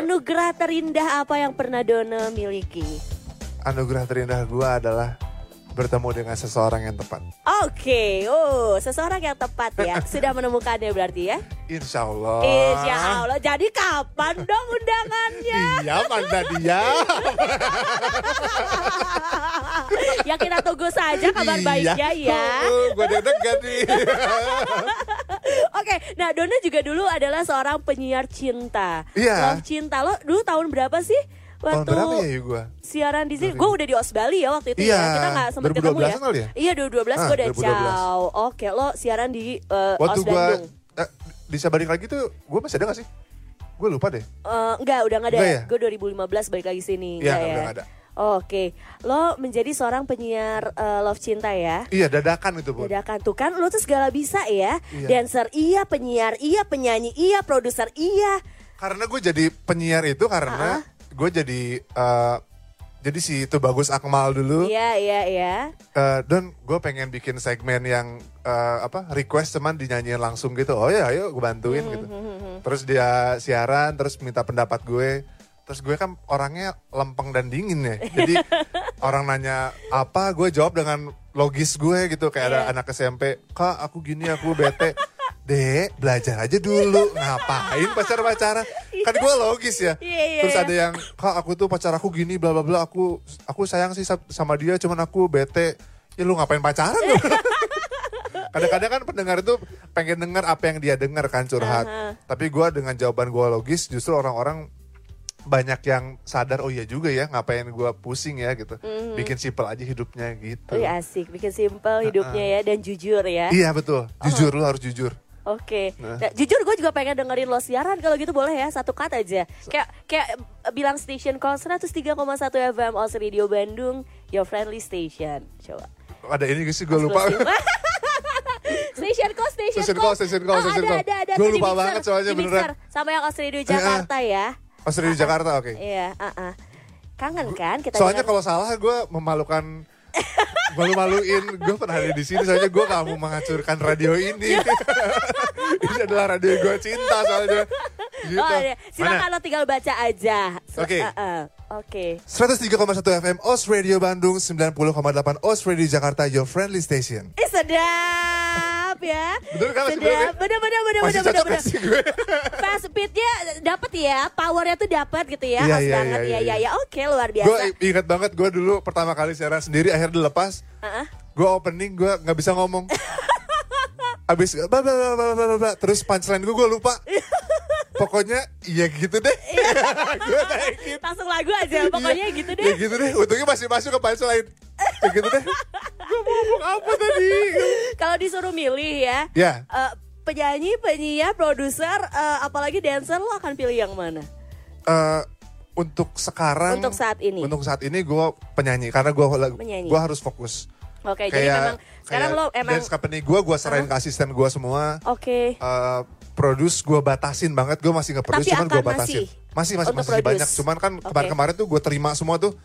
Anugerah terindah apa yang pernah Dona miliki? Anugerah terindah gue adalah bertemu dengan seseorang yang tepat. Oke, oh seseorang yang tepat ya. Sudah menemukannya berarti ya? Insya Allah. Insya Allah. Jadi kapan dong undangannya? Iya, mana dia? ya kita tunggu saja kabar baiknya ya. Gue deg-degan nih. Oke, nah Dona juga dulu adalah seorang penyiar cinta. Iya. Love cinta. Lo dulu tahun berapa sih? Tahun Waktu berapa ya gue? siaran di sini, gue udah di Osbali ya waktu itu Iya, ya. Kita nggak sempat 2012 ketemu ya. kali ya? Iya 2012 Ah, gue udah 2012. ciao. Oke, lo siaran di uh, Waktu Os Bandung. eh, bisa balik lagi tuh, gue masih ada gak sih? Gue lupa deh. Eh, enggak, udah nggak ada. Enggak ya? Gue 2015 balik lagi sini. Iya, enggak udah nggak ada. Oke, lo menjadi seorang penyiar eh, love cinta ya. Iya, dadakan itu pun. Dadakan tuh kan lo tuh segala bisa ya. Iya. Dancer iya, penyiar iya, penyanyi iya, produser iya. Karena gue jadi penyiar itu karena gue jadi eh, jadi si itu bagus Akmal dulu. Iya, iya, iya. Eh, dan gue pengen bikin segmen yang eh, apa request cuman dinyanyiin langsung gitu. Oh ya, ayo gue bantuin Hmm, gitu. Terus dia siaran, terus minta pendapat gue. Terus gue kan orangnya lempeng dan dingin ya. Jadi orang nanya apa, gue jawab dengan logis gue gitu. Kayak ada Iya. anak SMP, kak aku gini, aku bete. Dek, belajar aja dulu. Ngapain pacar-pacaran? Kan gue logis ya. Iya, iya, Terus iya. ada yang, kak aku tuh pacar aku gini, bla bla bla. Aku aku sayang sih sa- sama dia, cuman aku bete. Ya lu ngapain pacaran? Kadang-kadang kan pendengar itu pengen dengar apa yang dia dengar kan curhat. Aha. Tapi gua dengan jawaban gua logis, justru orang-orang banyak yang sadar oh iya juga ya ngapain gua pusing ya gitu. Bikin simpel aja hidupnya gitu. Wih asik, bikin simple hidupnya ya dan jujur ya. Iya betul, jujur lu harus jujur. Oke, Nah. Nah, jujur gue juga pengen dengerin lo siaran kalau gitu boleh ya satu cut aja. Kayak kayak bilang station call 103,1 FM Os Radio Bandung, your friendly station. Coba. Ada ini sih gue lupa. station call, station, Station call, station call, Oh, station ada, call. ada, ada. Gua Tuh di lupa mixer, banget soalnya beneran. Sama yang Os Radio Jakarta ya. Oh serius di Jakarta oke. Iya, ah, ah. Kangen kan kita Soalnya kalau salah gue memalukan malu-maluin gue pernah ada di sini soalnya gue gak mau menghancurkan radio ini ini adalah radio gue cinta soalnya gitu. Oh, iya. silakan Mana? lo tinggal baca aja. Oke. ah, ah. Oke. 103,1 FM OS Radio Bandung 90,8 OS Radio Jakarta Your Friendly Station Eh sedap ya. Bener kan, Sedap. bener ya? Bener bener bener Masih bener bener. gak sih gue? Fast speednya dapat ya, powernya tuh dapat gitu ya, Iya, iya, banget iya, ya, iya. ya, ya, oke luar Gue biasa. ingat banget gue dulu pertama kali siaran sendiri akhirnya dilepas. Gue opening gue gak bisa ngomong Abis bla bla bla bla bla Terus punchline gue gue lupa Pokoknya iya gitu deh. Gue naikin Langsung lagu aja, pokoknya Iya, gitu Ya deh. gitu deh Untungnya masih masuk ke punchline Ya gitu deh. Gue mau ngomong apa tadi? Kalau disuruh milih ya, Ya. eh, penyanyi, penyiar, produser, eh, apalagi dancer, lo akan pilih yang mana? eh, Untuk sekarang Untuk saat ini. Untuk saat ini gue penyanyi Karena gue gue harus fokus. Oke, jadi memang sekarang lo emang dance company gue gue serahin ke asisten gue semua. Oke. eh produce gue batasin banget gue masih nge produce Tapi cuman gue batasin masih masih masih masih produce. banyak cuman kan Oke. kemarin-kemarin tuh gue terima semua tuh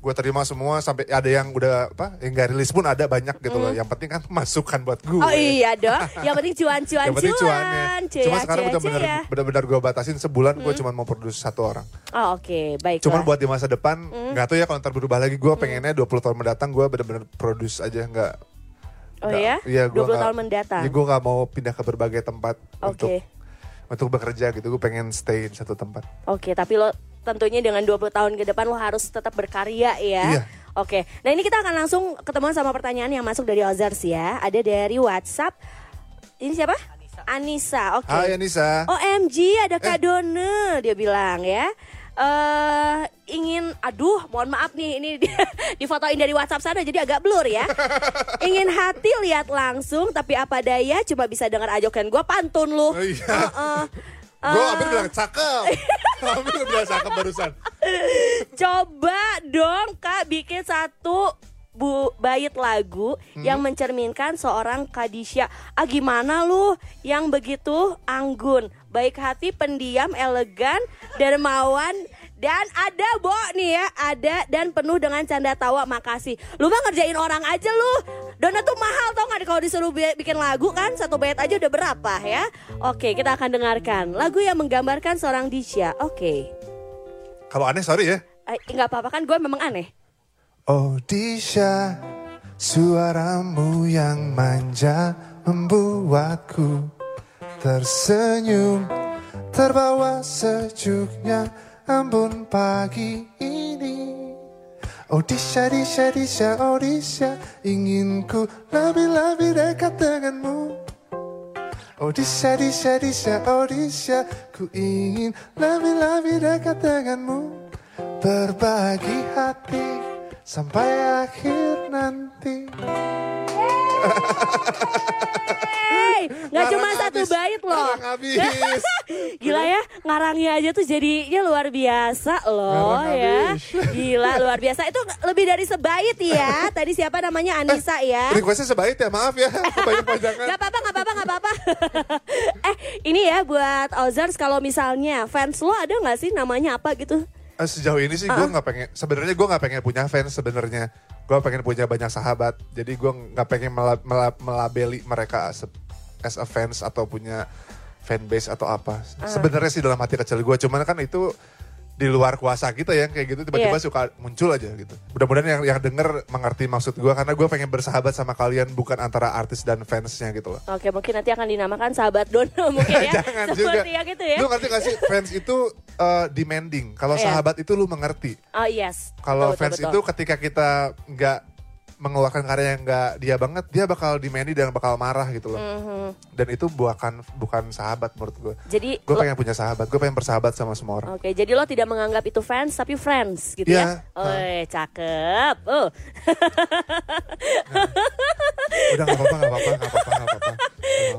gue terima semua sampai ada yang udah apa yang gak rilis pun ada banyak gitu loh yang penting kan masukan buat gue. Oh iya dong, yang penting cuan-cuan yang penting cuannya cuan. Cia, cuma sekarang udah bener cia. bener-bener gue batasin sebulan gue cuma mau produce satu orang Oh oke, baiklah. cuman buat di masa depan Hmm. nggak tahu ya kalau ntar berubah lagi gue pengennya 20 tahun mendatang gue bener-bener produce aja nggak Oh nggak- ya? iya, gua 20 nggak- tahun mendatang. Iya gue gak mau pindah ke berbagai tempat untuk Oke. untuk bekerja gitu. Gue pengen stay di satu tempat. Oke, tapi lo tentunya dengan 20 tahun ke depan lo harus tetap berkarya ya. Iya. Oke, nah ini kita akan langsung ketemuan sama pertanyaan yang masuk dari Ozars ya. Ada dari WhatsApp. Ini siapa? Anissa. Oke. Hai Anissa. OMG ada Kak Done dia bilang ya. Eh ingin aduh mohon maaf nih ini di, difotoin dari WhatsApp sana jadi agak blur ya. ingin hati lihat langsung tapi apa daya cuma bisa dengar ajokan gua pantun lu. Oh, iya. Heeh. Gue Eh, hampir bilang cakep. hampir bilang cakep barusan. Coba dong Kak bikin satu bu bait lagu Hmm? yang mencerminkan seorang Kadisha. Ah gimana lu yang begitu anggun, baik hati, pendiam, elegan, dermawan dan ada Bo nih ya, ada dan penuh dengan canda tawa. Makasih. Lu mah ngerjain orang aja lu. Dona tuh mahal tau gak kalau disuruh bi- bikin lagu kan satu bait aja udah berapa ya? Oke, kita akan dengarkan lagu yang menggambarkan seorang Disha. Oke. Kalau aneh sorry ya. Eh, nggak apa-apa kan gue memang aneh. Oh Disha, suaramu yang manja membuatku tersenyum, terbawa sejuknya embun pagi ini. Oh Disha, Disha, Disha, oh ingin ku lebih-lebih dekat denganmu. Oh Disha, Disha, Disha, oh ku ingin lebih-lebih dekat denganmu. Berbagi hati sampai akhir nanti. Hey, nggak cuma satu habis, bait loh. Gila ya, ngarangnya aja tuh jadinya luar biasa loh Ngarang ya. Gila luar biasa. Itu lebih dari sebait ya. Tadi siapa namanya Anissa ya. Requestnya sebaik ya, maaf ya. Gak apa-apa, gak apa-apa, gak apa-apa. eh, ini ya buat Ozars kalau misalnya fans lo ada nggak sih namanya apa gitu? Eh, Sejauh ini sih gue nggak pengen, sebenarnya gue nggak pengen punya fans sebenarnya. Gue pengen punya banyak sahabat. Jadi gue nggak pengen mela- mela- melabeli mereka as a, fans atau punya fanbase atau apa. Sebenarnya sih dalam hati kecil gue, cuman kan itu di luar kuasa kita ya kayak gitu tiba-tiba Iya. suka muncul aja gitu. Mudah-mudahan yang yang denger mengerti maksud gue karena gue pengen bersahabat sama kalian bukan antara artis dan fansnya gitu loh. Oke, mungkin nanti akan dinamakan sahabat Dono mungkin ya. Jangan juga. Seperti yang gitu ya. Lu ngerti gak sih fans itu uh, demanding. Kalau Iya. sahabat itu lu mengerti. Oh yes. Kalau fans betul, itu ketika kita nggak mengeluarkan karya yang nggak dia banget, dia bakal demanding dan bakal marah gitu loh. Mhm. Dan itu bukan bukan sahabat menurut gue. Jadi Gue lo- pengen punya sahabat, gue pengen bersahabat sama semua orang. Oke, jadi lo tidak menganggap itu fans tapi friends gitu Iya. ya? Oh, cakep. Oh, Udah nggak apa-apa, nggak apa-apa, nggak apa-apa, nggak apa-apa.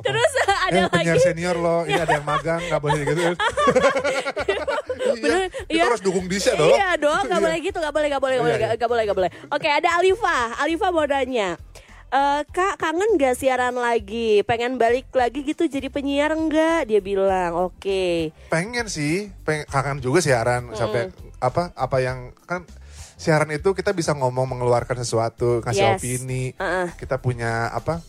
Terus ada eh, lagi. senior loh, ini ada yang magang, nggak boleh gitu. Bener, iya, iya. kita harus dukung Disha dong. Iya dong, gak Iya. boleh gitu, gak boleh, gak boleh, gak boleh, Iya, iya. gak boleh, gak boleh. Oke, ada Alifa. Alifa mau nanya. Eh, kak kangen gak siaran lagi? Pengen balik lagi gitu jadi penyiar enggak? Dia bilang, oke. Pengen sih, pengen kangen juga siaran sampai apa apa yang kan siaran itu kita bisa ngomong mengeluarkan sesuatu, kasih Yes. opini. Uh-uh. Kita punya apa?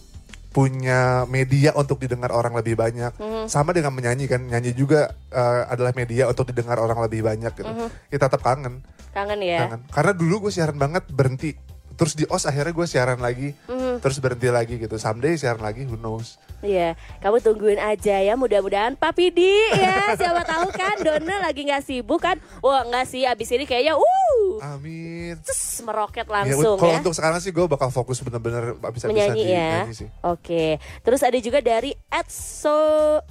Punya media untuk didengar orang lebih banyak. Sama dengan menyanyi kan, nyanyi juga eh, adalah media untuk didengar orang lebih banyak gitu. Kita tetap kangen, Kangen ya? kangen. Karena dulu gue siaran banget berhenti. Terus di OS akhirnya gue siaran lagi, terus berhenti lagi gitu. Someday siaran lagi, who knows. Iya, kamu tungguin aja ya. Mudah-mudahan Papi Di ya. Siapa tahu kan Dona lagi nggak sibuk kan? Wah nggak sih. Abis ini kayaknya, uh, Amin. tus, meroket Ya, langsung kalau ya. untuk sekarang sih gue bakal fokus bener-bener bisa menyanyi di ya. nyanyi sih. Oke. Terus ada juga dari Ed So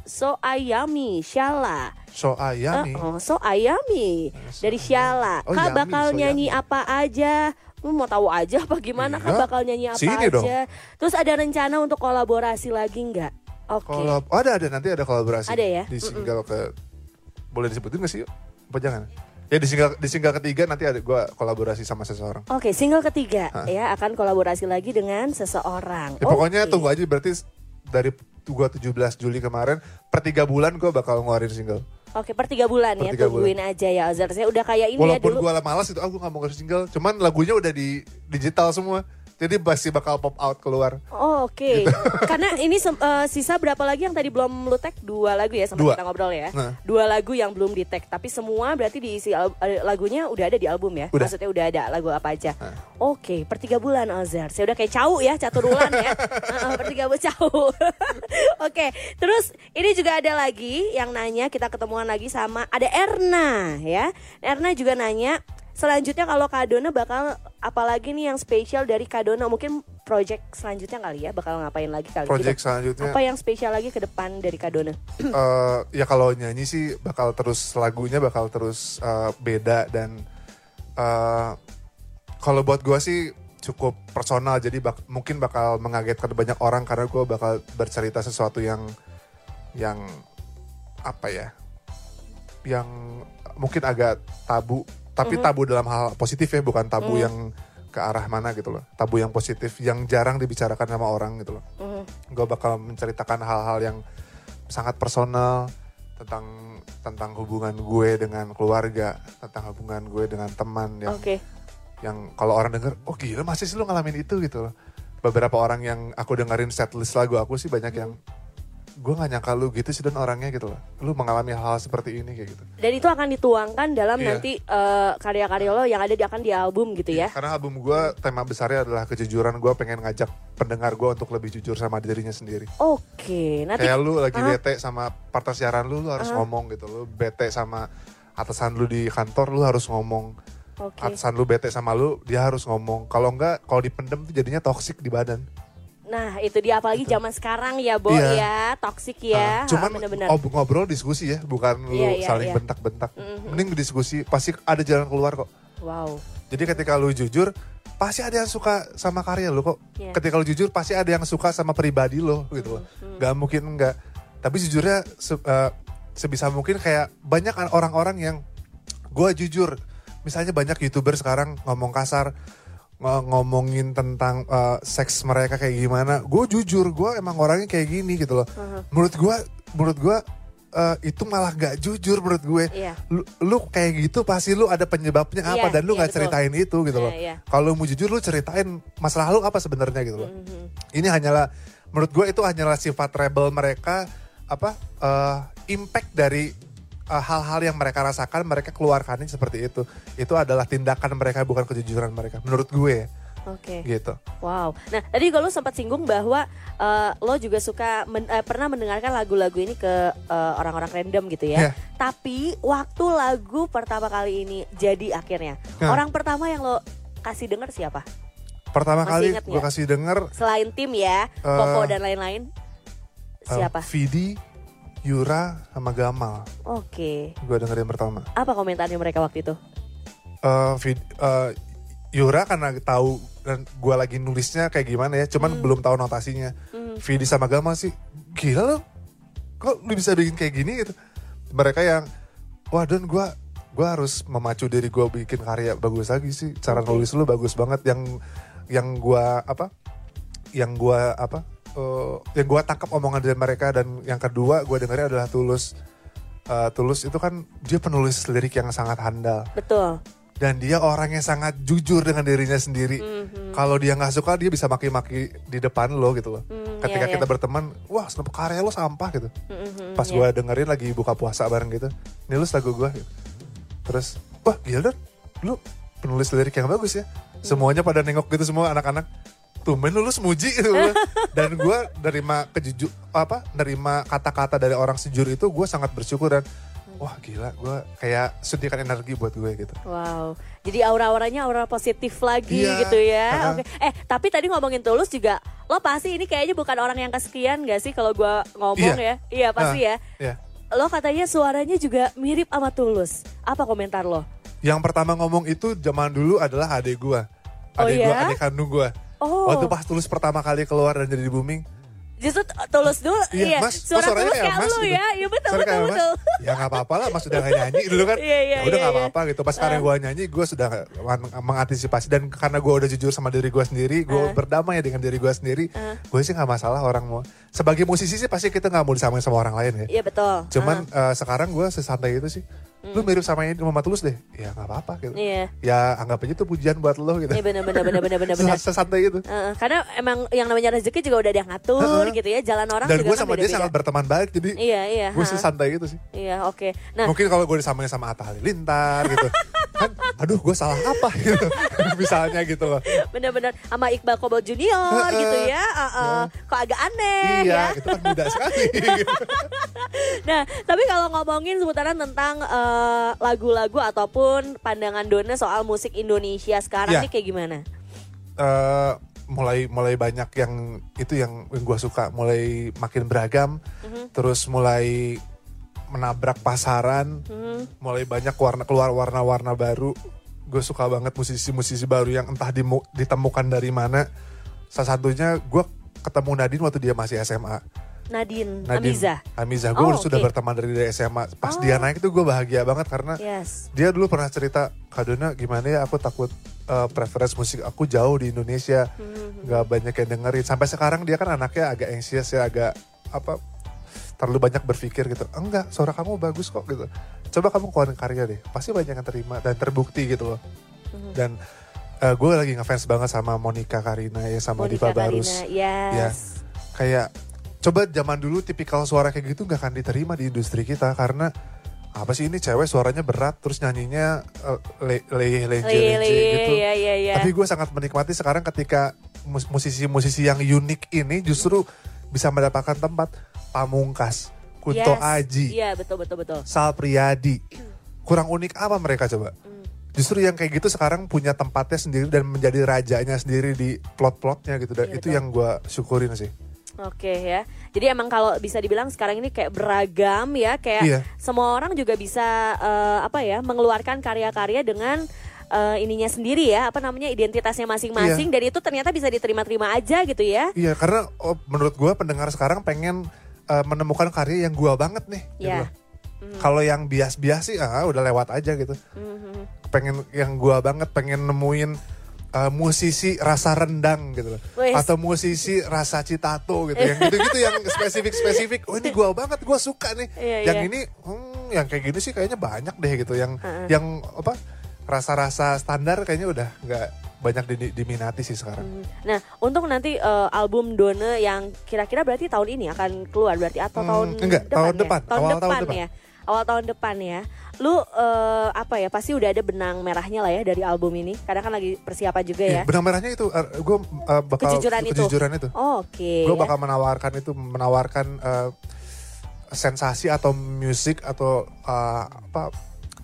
So Ayami Shala. So ayami. Oh, so Ayami dari Shala. Oh, Kak Yami, bakal So nyanyi Yami. apa aja? Lu mau tahu aja apa gimana? Kak Iya. bakal nyanyi apa Sini aja? dong. Terus ada rencana untuk kolaborasi lagi nggak? Oke. Kalau ada ada nanti ada kolaborasi. Ada ya? Di single ke boleh disebutin gak sih? Apa jangan? Ya di single di single ketiga nanti ada gue kolaborasi sama seseorang. Oke, single ketiga ya akan kolaborasi lagi dengan seseorang. Ya, pokoknya Oke. tunggu aja berarti dari gue 17 Juli kemarin per tiga bulan gue bakal ngeluarin single. Oke, per tiga bulan Per ya, tiga tungguin aja ya Azhar. Saya udah kayak ini ya Walaupun dulu. gue malas itu, ah gue gak mau ngeluarin single. Cuman lagunya udah di digital semua. Jadi pasti bakal pop out keluar. Oh, oke. Gitu. Karena ini eh, sisa berapa lagi yang tadi belum lu tag? Dua lagu ya sama Dua. kita ngobrol ya. Nah. Dua lagu yang belum di tag, tapi semua berarti diisi eh, lagunya udah ada di album ya. Udah. Maksudnya udah ada lagu apa aja. Nah. Oke, per tiga bulan Azhar. Saya udah kayak cau ya, catur bulan ya. Heeh, per tiga bulan cau. oke, terus ini juga ada lagi yang nanya kita ketemuan lagi sama ada Erna ya. Erna juga nanya Selanjutnya kalau Kadona bakal apalagi nih yang spesial dari Kadona mungkin project selanjutnya kali ya bakal ngapain lagi kali Project Gitu. selanjutnya Apa yang spesial lagi ke depan dari Kadona? eh, ya kalau nyanyi sih bakal terus lagunya bakal terus eh, beda dan eh, kalau buat gue sih cukup personal jadi bak- mungkin bakal mengagetkan banyak orang karena gue bakal bercerita sesuatu yang yang apa ya yang mungkin agak tabu tapi tabu dalam hal positif ya bukan tabu yang ke arah mana gitu loh. Tabu yang positif yang jarang dibicarakan sama orang gitu loh. Mhm. gue bakal menceritakan hal-hal yang sangat personal tentang tentang hubungan gue dengan keluarga tentang hubungan gue dengan teman yang Oke. yang kalau orang denger oh gila masih sih lu ngalamin itu? gitu loh. Beberapa orang yang aku dengerin setlist lagu aku sih banyak yang gue gak nyangka lu gitu sih dan orangnya gitu loh. Lu mengalami hal, -hal seperti ini kayak gitu. Dan itu akan dituangkan dalam Iya. nanti eh, karya-karya lo yang ada di akan di album gitu ya. karena album gue tema besarnya adalah kejujuran. Gue pengen ngajak pendengar gue untuk lebih jujur sama dirinya sendiri. Oke, nanti kayak lu lagi Ah. bete sama partner siaran lu lu harus ngomong gitu. Lu bete sama atasan lu di kantor lu harus ngomong. Oke. atasan lu bete sama lu dia harus ngomong. Kalau enggak kalau dipendem tuh jadinya toksik di badan Nah, itu dia apalagi zaman sekarang ya, Bo Iya. ya, toksik ya. Ah, cuman ob- ngobrol diskusi ya bukan lu Iya, iya, saling iya. bentak-bentak Mhm. mending diskusi pasti ada jalan keluar kok Wow. jadi ketika lu jujur pasti ada yang suka sama karya lu kok Iya. ketika lu jujur pasti ada yang suka sama pribadi lo gitu loh Mhm. nggak mungkin enggak tapi jujurnya se- eh, sebisa mungkin kayak banyak orang-orang yang gue jujur misalnya banyak youtuber sekarang ngomong kasar ng- ngomongin tentang eh, seks mereka kayak gimana gue jujur gue emang orangnya kayak gini gitu loh Mhm. menurut gue menurut gue eh, itu malah gak jujur menurut gue Iya. lu, lu kayak gitu pasti lu ada penyebabnya apa Iya, dan lu nggak betul. ceritain itu gitu loh Iya, iya. kalau mau jujur lu ceritain masalah lu apa sebenarnya gitu loh Mhm. ini hanyalah menurut gue itu hanyalah sifat rebel mereka apa eh, impact dari eh, hal-hal yang mereka rasakan mereka keluarkannya seperti itu itu adalah tindakan mereka bukan kejujuran mereka menurut gue Oke. gitu Wow. Nah, tadi juga lo sempat singgung bahwa eh, lo juga suka men- eh, pernah mendengarkan lagu-lagu ini ke orang-orang random gitu ya. Iya. Tapi waktu lagu pertama kali ini jadi akhirnya, Nah. orang pertama yang lo kasih denger siapa? pertama Masih kali gue kasih denger Selain tim ya, Eh, Popo dan lain-lain. Siapa? Vidi Yura sama Gamal Oke. gue dengerin pertama Apa komentarnya mereka waktu itu? eh Vid- eh, Yura karena tahu dan gue lagi nulisnya kayak gimana ya, cuman Hmm. belum tahu notasinya. Hmm. Vidi sama Gamal sih, gila lo, kok lu bisa bikin kayak gini gitu. Mereka yang, wah dan gue gue harus memacu diri gue bikin karya bagus lagi sih. Cara nulis lu bagus banget yang yang gue apa, yang gue apa, eh, yang gue tangkap omongan dari mereka dan yang kedua gue dengerin adalah tulus. Eh, tulus itu kan dia penulis lirik yang sangat handal Betul. dan dia orangnya sangat jujur dengan dirinya sendiri. Mhm. Kalau dia nggak suka dia bisa maki-maki di depan lo gitu loh. Hmm, Ketika iya, kita berteman, wah kenapa karya lo sampah gitu. Mhm, Pas iya. gue dengerin lagi buka puasa bareng gitu, ini lu lagu gue. Gitu. Terus, wah gila Dan, lu penulis lirik yang bagus ya. Hmm. Semuanya pada nengok gitu semua anak-anak. Tumben lu, lu semuji gitu. dan gue nerima kejujur apa, nerima kata-kata dari orang sejujur itu gue sangat bersyukur dan wah gila gue kayak suntikan energi buat gue gitu. Wow, jadi aura-auranya aura positif lagi Iya, gitu ya. uh-uh. Oke. Eh, tapi tadi ngomongin tulus juga, lo pasti ini kayaknya bukan orang yang kesekian gak sih kalau gua ngomong Iya. ya? Iya pasti ya. Ya. Lo katanya suaranya juga mirip sama tulus. Apa komentar lo? Yang pertama ngomong itu zaman dulu adalah adik gua. Oh Adik gua, ya? adik kandung gua. Oh, Waktu pas tulus pertama kali keluar dan jadi booming. justru tulus dulu. Iya, Iya, Mas. suara Oh, tulus kayak kayak Mas lu gitu. ya. Iya betul Suara betul kayak Mas. betul. Ya nggak apa-apa lah, Mas udah nggak nyanyi dulu kan. Iya, iya, ya udah iya, nggak iya. apa-apa gitu. Pas sekarang gua nyanyi, gua sudah meng- mengantisipasi dan karena gua udah jujur sama diri gua sendiri, gua Ah. berdamai dengan diri gua sendiri. Ah. Gue sih nggak masalah orang mau. Sebagai musisi sih pasti kita nggak mau disamain sama orang lain ya. Iya betul. Cuman Ah. eh, sekarang gua sesantai itu sih. Lu mirip sama ini Mama Tulus deh. Ya nggak apa-apa gitu. Iya. Ya anggap aja itu pujian buat lo gitu. Iya benar benar benar benar benar benar. Sesantai itu. Heeh, karena emang yang namanya rezeki juga udah ada yang ngatur Heeh. gitu ya. Jalan orang Dan juga gue kan sama dia beda-beda. sangat berteman baik jadi Iya iya. gue sih ha. santai gitu sih. Iya oke. Nah Mungkin kalau gue disamain sama Atta Halilintar gitu. kan aduh gue salah apa gitu. Misalnya gitu loh. benar-benar sama Iqbal Kobol Junior gitu ya. Heeh. Kok agak aneh iya, ya. itu kan muda sekali. gitu. Nah tapi kalau ngomongin seputaran tentang eh, lagu-lagu ataupun pandangan Dona soal musik Indonesia sekarang Iya. nih kayak gimana? Eh, mulai mulai banyak yang itu yang, yang gue suka mulai makin beragam Mhm. terus mulai menabrak pasaran Hmm. mulai banyak warna keluar warna-warna baru gue suka banget musisi-musisi baru yang entah dimu- ditemukan dari mana salah satunya gue ketemu Nadine waktu dia masih SMA Nadine, Nadine Amiza. Amiza gue Oh, sudah oke. berteman dari, SMA pas Oh. dia naik itu gue bahagia banget karena Yes. dia dulu pernah cerita Kadona gimana ya aku takut uh, preference musik aku jauh di Indonesia Hmm. nggak banyak yang dengerin sampai sekarang dia kan anaknya agak anxious ya agak apa terlalu banyak berpikir gitu enggak suara kamu bagus kok gitu coba kamu keluarin karya deh pasti banyak yang terima dan terbukti gitu loh Mhm. dan gue lagi ngefans banget sama Monica Karina ya sama Monica Diva Barus Karina, yes. kayak coba zaman dulu tipikal suara kayak gitu nggak akan diterima di industri kita karena apa sih ini cewek suaranya berat terus nyanyinya uh, le le lenje gitu. iya, iya, iya. Tapi gue sangat menikmati sekarang ketika mus- musisi-musisi yang unik ini justru bisa mendapatkan tempat Pamungkas, Kunto Yes. Aji, Iya, betul, betul, betul. Sal Priadi. Kurang unik apa mereka coba? Hmm. Justru yang kayak gitu sekarang punya tempatnya sendiri dan menjadi rajanya sendiri di plot-plotnya gitu. Dan Iya, itu betul. yang gue syukurin sih. Oke ya. Jadi emang kalau bisa dibilang sekarang ini kayak beragam ya, kayak Iya. semua orang juga bisa eh, apa ya, mengeluarkan karya-karya dengan eh, ininya sendiri ya, apa namanya identitasnya masing-masing Iya. dan itu ternyata bisa diterima-terima aja gitu ya. Iya, karena oh, menurut gue pendengar sekarang pengen uh, menemukan karya yang gua banget nih. gitu Iya. loh. Kalau yang bias-bias sih, ah, udah lewat aja gitu. Mhm. Pengen yang gua banget, pengen nemuin uh, musisi rasa rendang gitu loh. Wes. Atau musisi rasa citato gitu. Yang gitu-gitu yang spesifik-spesifik. Oh ini gua banget, gua suka nih. Iya, yang iya. ini, hmm, yang kayak gini sih kayaknya banyak deh gitu. Yang Heeh. yang apa rasa-rasa standar kayaknya udah nggak banyak di- diminati sih sekarang. Nah, untuk nanti eh, album Done yang kira-kira berarti tahun ini akan keluar berarti atau Hmm, tahun enggak, depan tahun ya? depan, Tahun awal depan, tahun depan. ya. Awal tahun depan ya. Lu eh, apa ya? Pasti udah ada benang merahnya lah ya dari album ini. Karena kan lagi persiapan juga ya. Iya, benang merahnya itu gue bakal Kejujuran itu. kejujuran itu. Oh, Oke. Gue ya. bakal menawarkan itu menawarkan eh, sensasi atau musik atau eh, apa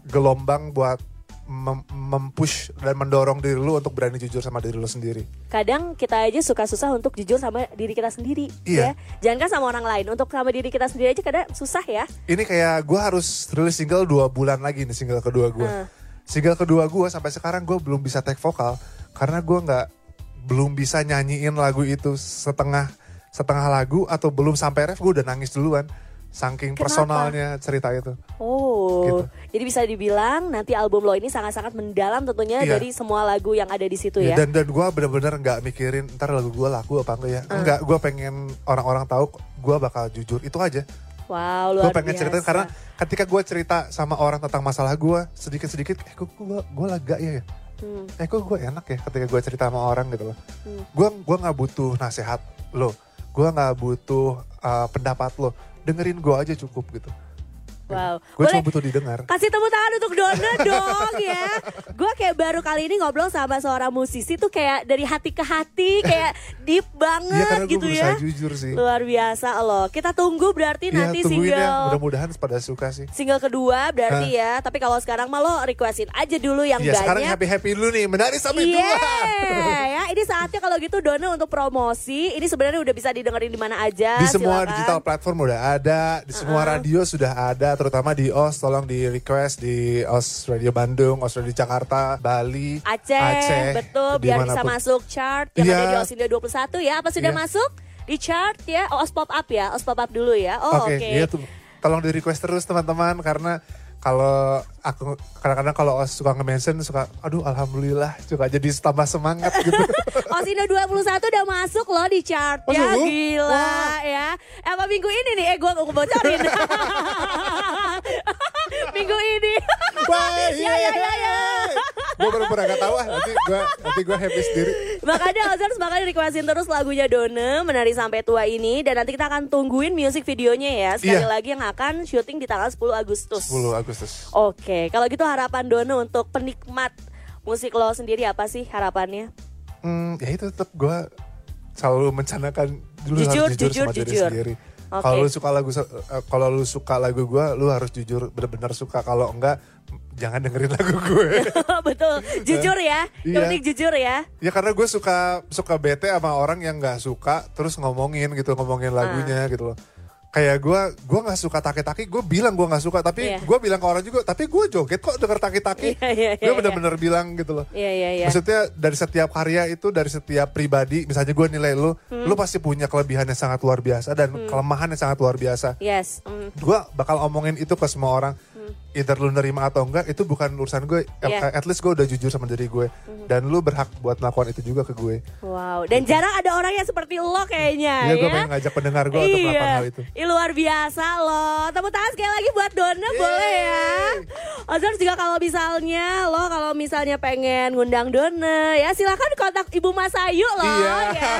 gelombang buat mem- mempush dan mendorong diri lu untuk berani jujur sama diri lu sendiri. kadang kita aja suka susah untuk jujur sama diri kita sendiri Iya. ya jangan kan sama orang lain untuk sama diri kita sendiri aja kadang susah ya Ini kayak gue harus rilis single dua bulan lagi nih single kedua gue. Hmm. Single kedua gue sampai sekarang gue belum bisa take vokal karena gue nggak belum bisa nyanyiin lagu itu setengah setengah lagu atau belum sampai ref gue udah nangis duluan. Saking Kenapa? personalnya cerita itu. oh Gitu. jadi bisa dibilang nanti album lo ini sangat-sangat mendalam tentunya Iya. dari semua lagu yang ada di situ Ya, ya, Dan dan gue bener-bener nggak mikirin ntar lagu gue laku apa enggak ya. Hmm. Enggak, gue pengen orang-orang tahu gue bakal jujur itu aja. wow Gue luar pengen biasa cerita karena ketika gue cerita sama orang tentang masalah gue sedikit-sedikit, eh kok gue gue lega ya ya. Hmm. Eh kok gue enak ya ketika gue cerita sama orang gitu loh. Hmm. Gue gua nggak butuh nasihat lo, gue nggak butuh uh, pendapat lo, dengerin gue aja cukup gitu. Wow. Gue cuma butuh didengar. kasih tepuk tangan untuk Dona dong ya. Gue kayak baru kali ini ngobrol sama seorang musisi tuh kayak dari hati ke hati, kayak deep Iya banget gue gitu ya. jujur sih. Luar biasa loh. Kita tunggu berarti Iya nanti tungguin ya, single mudah-mudahan pada suka sih. single kedua berarti ya. Tapi kalau sekarang mah lo requestin aja dulu yang sekarang banyak. happy happy dulu nih, menari sampai Iya, dua. ya ini saatnya kalau gitu Dona untuk promosi. Ini sebenarnya udah bisa didengerin di mana aja. Di semua silakan. digital platform udah ada, di semua radio sudah ada, terutama di OS, tolong di request di OS Radio Bandung, OS Radio Jakarta, Bali, Aceh, betul biar bisa masuk chart yang Iya. ada di Osindo 21 ya. Apa sudah Iya. masuk di chart ya? Oh, os pop up ya. Os pop up dulu ya. Oh, Oke, oke. iya tuh. Tolong di request terus teman-teman karena kalau aku kadang-kadang kalau OS suka nge-mention suka aduh alhamdulillah suka jadi tambah semangat gitu. Osindo 21 udah masuk loh di chart ya. Masuk? Gila Wah. ya. Eh, Apa minggu ini nih? Eh gue mau bocorin. minggu ini. Wah, Ya, ya, ya, ya. Gue baru pernah gak tahu ah, nanti gue nanti gue happy sendiri. Makanya Ozers bakal requestin terus lagunya Dona Menari Sampai Tua ini Dan nanti kita akan tungguin music videonya ya Sekali Iya. lagi yang akan syuting di tanggal 10 Agustus 10 Agustus. Oke, kalau gitu harapan Dona untuk penikmat musik lo sendiri apa sih harapannya? Hmm, ya itu tetap gue selalu mencanakan dulu Jujur, harus jujur, jujur, sama diri jujur. sendiri. Oke. Kalau lu suka lagu eh, kalau lu suka lagu gue, lu harus jujur benar-benar suka. Kalau enggak, jangan dengerin lagu gue. Betul, jujur ya. Yang Iya. jujur ya. ya karena gue suka suka bete sama orang yang nggak suka, terus ngomongin gitu, ngomongin lagunya Ah. gitu loh. Kayak gue, gue nggak suka taki-taki, gue bilang gue nggak suka, tapi Iya. gue bilang ke orang juga, tapi gue joget kok denger taki-taki. Iya, iya, gue iya, bener-bener bilang gitu loh. Iya, iya, iya. Maksudnya dari setiap karya itu dari setiap pribadi, misalnya gue nilai lu, Hmm. lu pasti punya kelebihan yang sangat luar biasa dan kelemahan yang sangat luar biasa. Yes. mm. Gue bakal omongin itu ke semua orang. Either lu nerima atau enggak itu bukan urusan gue. At- Iya. At least gue udah jujur sama diri gue dan lu berhak buat melakukan itu juga ke gue. Wow, dan jarang ada orang yang seperti lo kayaknya Iya, ya. gue pengen ngajak pendengar gue untuk melakukan hal itu. Ih, luar biasa loh. Tepuk tangan sekali lagi buat Dona boleh ya. Ozars juga kalau misalnya lo kalau misalnya pengen ngundang Dona ya silakan kontak Ibu Mas Ayu loh Iya. ya.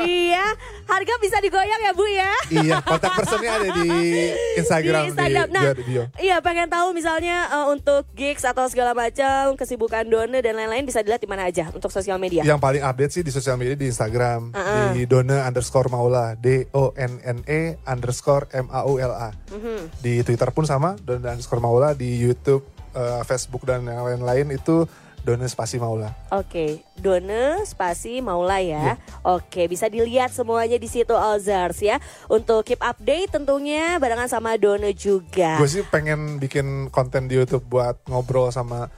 iya, harga bisa digoyang ya Bu ya. iya, kontak personnya ada di Instagram, di Instagram. di, Nah, bio. iya pengen tahu misalnya eh, untuk gigs atau segala macam kesibukan Dona dan lain-lain bisa dilihat di mana aja untuk sosial media. Yang paling update sih di sosial media di Instagram Uh-uh. di Dona underscore Maula D O N N E underscore M A U L A. Mhm. Di Twitter pun sama Dona underscore Maula di YouTube, eh, Facebook dan yang lain-lain itu Dona spasi Maula. Oke, Done spasi Maula ya. Oke, bisa dilihat semuanya di situ Ozars ya. Untuk keep update tentunya barengan sama Done juga. Gue sih pengen bikin konten di YouTube buat ngobrol sama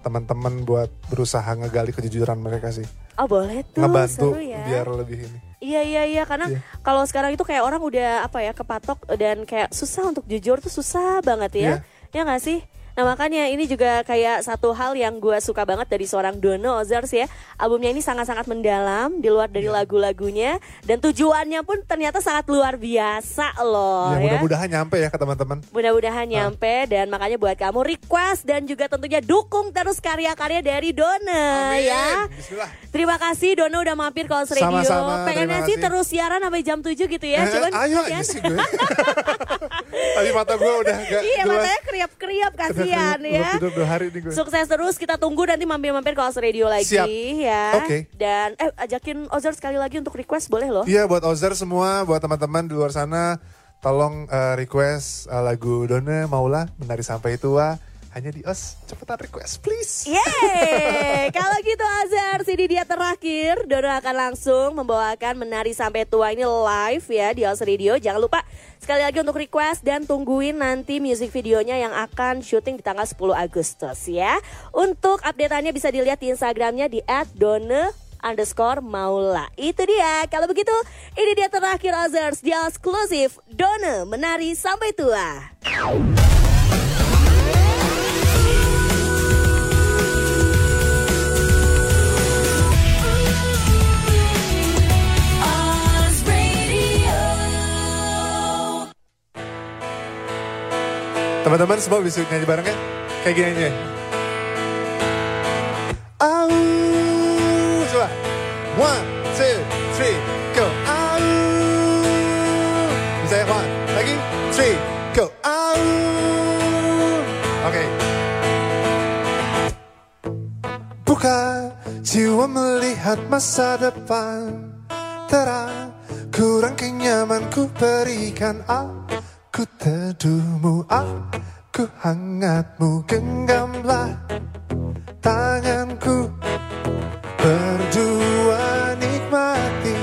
teman-teman buat berusaha ngegali kejujuran mereka sih. Oh boleh tuh, Ngebantu seru ya. biar lebih ini. Iya iya iya karena Iya. kalau sekarang itu kayak orang udah apa ya kepatok dan kayak susah untuk jujur tuh susah banget ya. Ya nggak sih? Nah makanya ini juga kayak satu hal yang gue suka banget dari seorang Dono Ozars ya Albumnya ini sangat-sangat mendalam di luar dari Iya. lagu-lagunya Dan tujuannya pun ternyata sangat luar biasa loh ya ya mudah-mudahan nyampe ya ke teman-teman. Mudah-mudahan nyampe dan makanya buat kamu request dan juga tentunya dukung terus karya-karya dari Dona Amin. ya. Bismillah. Terima kasih Dona udah mampir ke Radio. Sama-sama, Pengennya sih terus siaran sampai jam 7 gitu ya. Eh, Cuman ayo aja sih gue. Tadi mata gue udah gak Iya jelas. matanya kriap-kriap kasihan ya. tidur dua hari nih gue. Sukses terus kita tunggu nanti mampir-mampir ke Oz Radio lagi Siap. ya. Oke. Dan eh ajakin Ozar sekali lagi untuk request boleh loh. Iya buat Ozer semua, buat teman-teman di luar sana, tolong eh, request eh, lagu Dona Maula Menari Sampai Tua hanya di Os. Cepetan request please. Yeay, kalau gitu Azhar, ini dia terakhir. Dono akan langsung membawakan Menari Sampai Tua ini live ya di House Radio. Jangan lupa sekali lagi untuk request dan tungguin nanti music videonya yang akan syuting di tanggal 10 Agustus ya. Untuk updateannya bisa dilihat di Instagramnya di @done underscore maula Itu dia Kalau begitu Ini dia terakhir Ozers Di eksklusif Done Menari Sampai Tua Teman-teman semua bisa nyanyi bareng ya? Kayak gini aja. Au, coba. One, two, three, go. Au. Bisa ya, one. Lagi, three, go. Au. Oke. Buka jiwa melihat masa depan Terang kurang kenyaman ku berikan Aku teduhmu, aku hangatmu Genggamlah. Tanganku Berdua nikmati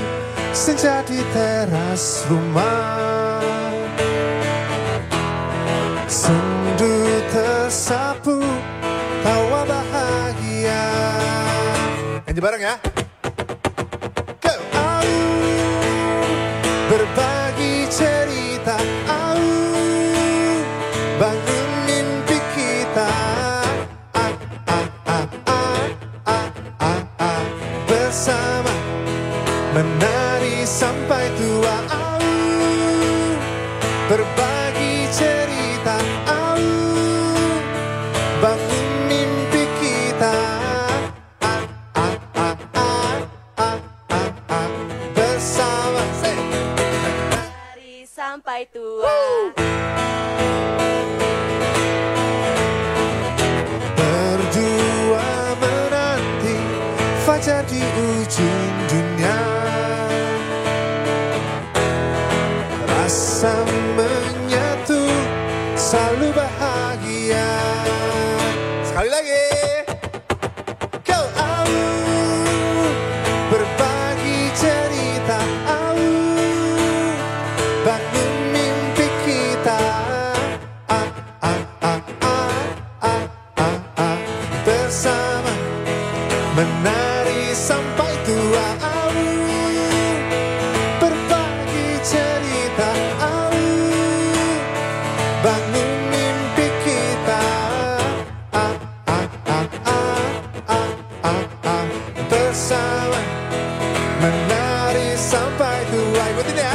senja di teras rumah. Sendu tersapu tawa bahagia. Nyanyi bareng ya たき打ちに bersama Menari sampai tua Ikutin ya.